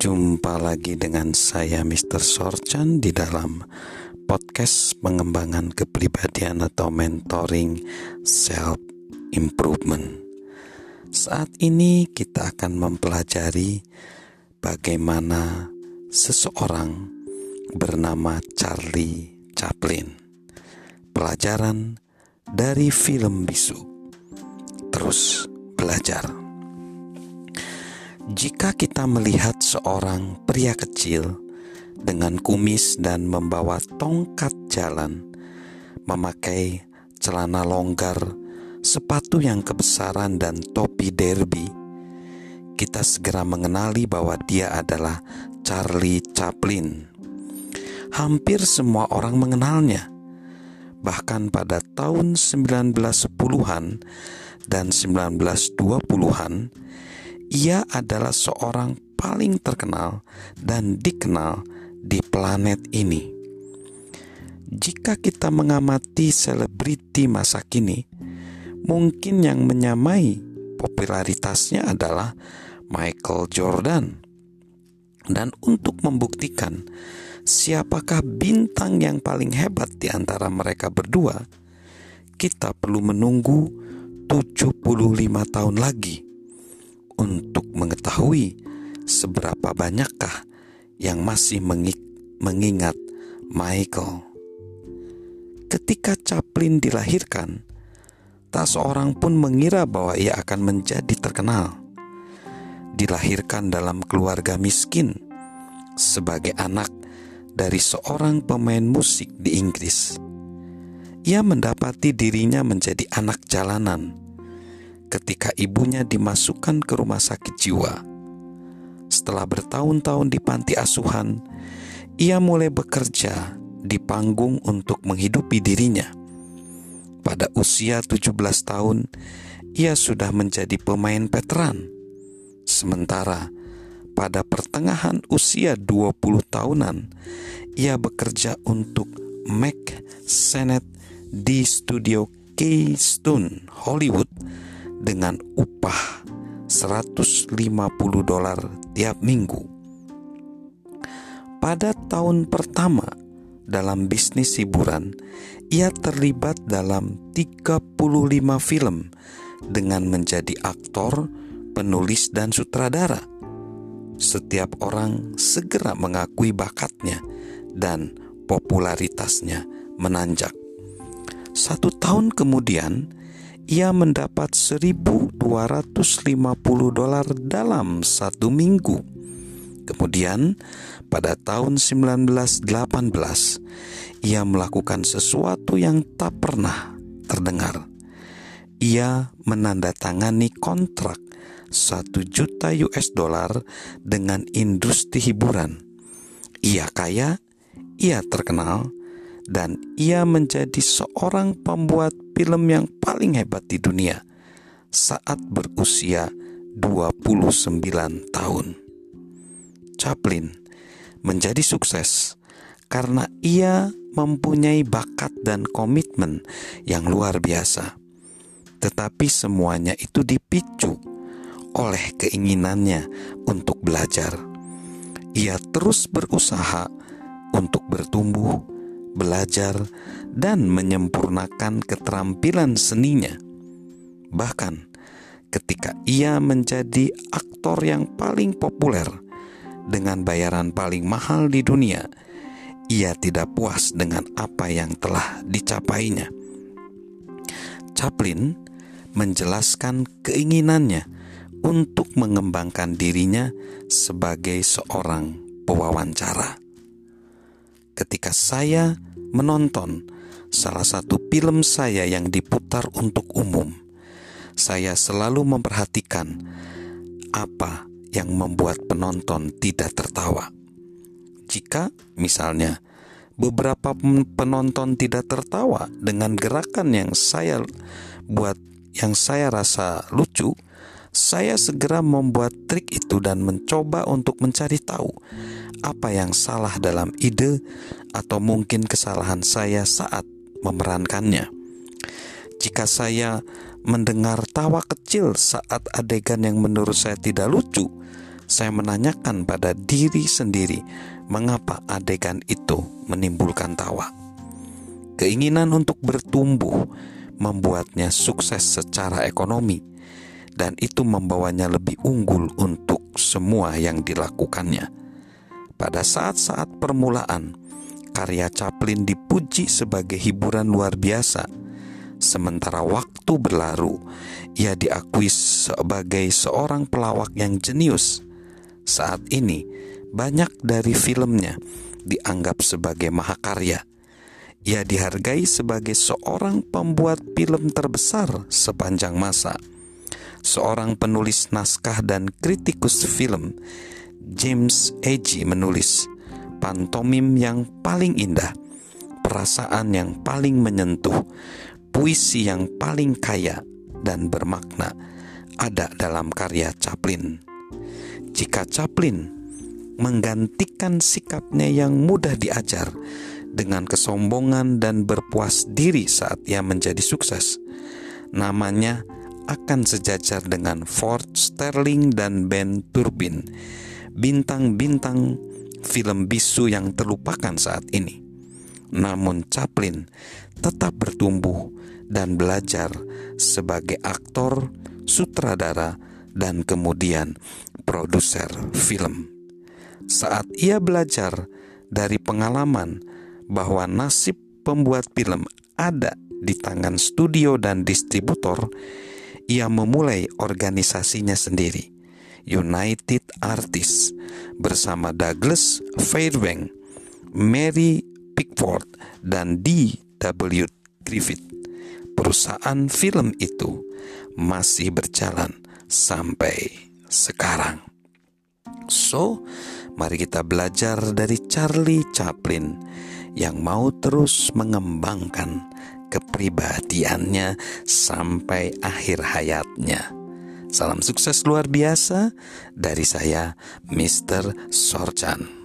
Jumpa lagi dengan saya Mr. Sorchan di dalam podcast pengembangan kepribadian atau mentoring self improvement. Saat ini kita akan mempelajari bagaimana seseorang bernama Charlie Chaplin. Pelajaran dari film bisu. Terus belajar. Jika kita melihat seorang pria kecil dengan kumis dan membawa tongkat jalan, memakai celana longgar, sepatu yang kebesaran, dan topi derby, kita segera mengenali bahwa dia adalah Charlie Chaplin. Hampir semua orang mengenalnya. Bahkan pada tahun 1910-an dan 1920-an, ia adalah seorang paling terkenal dan dikenal di planet ini. Jika kita mengamati selebriti masa kini, mungkin yang menyamai popularitasnya adalah Michael Jordan. Dan untuk membuktikan siapakah bintang yang paling hebat di antara mereka berdua, kita perlu menunggu 75 tahun lagi untuk mengetahui seberapa banyakkah yang masih mengingat Michael. Ketika Chaplin dilahirkan, tak seorang pun mengira bahwa ia akan menjadi terkenal. Dilahirkan dalam keluarga miskin sebagai anak dari seorang pemain musik di Inggris. Ia mendapati dirinya menjadi anak jalanan ketika ibunya dimasukkan ke rumah sakit jiwa. Setelah bertahun-tahun di panti asuhan, ia mulai bekerja di panggung untuk menghidupi dirinya. Pada usia 17 tahun, ia sudah menjadi pemain veteran. Sementara pada pertengahan usia 20 tahunan, ia bekerja untuk Mac Sennett di studio Keystone Hollywood dengan upah 150 dolar tiap minggu. Pada tahun pertama dalam bisnis hiburan, ia terlibat dalam 35 film dengan menjadi aktor, penulis, dan sutradara. Setiap orang segera mengakui bakatnya dan popularitasnya menanjak. Satu tahun kemudian, ia mendapat 1250 dolar dalam satu minggu. Kemudian, pada tahun 1918, ia melakukan sesuatu yang tak pernah terdengar. Ia menandatangani kontrak 1 juta US dollar dengan industri hiburan. Ia kaya, ia terkenal, dan ia menjadi seorang pembuat film yang paling hebat di dunia saat berusia 29 tahun. Chaplin menjadi sukses karena ia mempunyai bakat dan komitmen yang luar biasa. Tetapi semuanya itu dipicu oleh keinginannya untuk belajar. Ia terus berusaha untuk bertumbuh belajar, dan menyempurnakan keterampilan seninya. Bahkan ketika ia menjadi aktor yang paling populer dengan bayaran paling mahal di dunia, ia tidak puas dengan apa yang telah dicapainya. Chaplin menjelaskan keinginannya untuk mengembangkan dirinya sebagai seorang pewawancara ketika saya menonton salah satu film saya yang diputar untuk umum. Saya selalu memperhatikan apa yang membuat penonton tidak tertawa. Jika misalnya beberapa penonton tidak tertawa dengan gerakan yang saya buat yang saya rasa lucu, saya segera membuat trik itu dan mencoba untuk mencari tahu apa yang salah dalam ide atau mungkin kesalahan saya saat memerankannya. Jika saya mendengar tawa kecil saat adegan yang menurut saya tidak lucu, saya menanyakan pada diri sendiri mengapa adegan itu menimbulkan tawa. Keinginan untuk bertumbuh membuatnya sukses secara ekonomi, dan itu membawanya lebih unggul untuk semua yang dilakukannya. Pada saat-saat permulaan, karya Chaplin dipuji sebagai hiburan luar biasa. Sementara waktu berlalu, ia diakui sebagai seorang pelawak yang jenius. Saat ini, banyak dari filmnya dianggap sebagai mahakarya ia dihargai sebagai seorang pembuat film terbesar sepanjang masa. Seorang penulis naskah dan kritikus film, James Agee menulis, pantomim yang paling indah, perasaan yang paling menyentuh, puisi yang paling kaya dan bermakna ada dalam karya Chaplin. Jika Chaplin menggantikan sikapnya yang mudah diajar dengan kesombongan dan berpuas diri saat ia menjadi sukses. Namanya akan sejajar dengan Ford Sterling dan Ben Turbin, bintang-bintang film bisu yang terlupakan saat ini. Namun Chaplin tetap bertumbuh dan belajar sebagai aktor, sutradara, dan kemudian produser film. Saat ia belajar dari pengalaman bahwa nasib pembuat film ada di tangan studio dan distributor, ia memulai organisasinya sendiri, United Artists, bersama Douglas Fairbank, Mary Pickford, dan D.W. Griffith. Perusahaan film itu masih berjalan sampai sekarang. So, mari kita belajar dari Charlie Chaplin yang mau terus mengembangkan kepribadiannya sampai akhir hayatnya. Salam sukses luar biasa dari saya, Mr. Sorchan.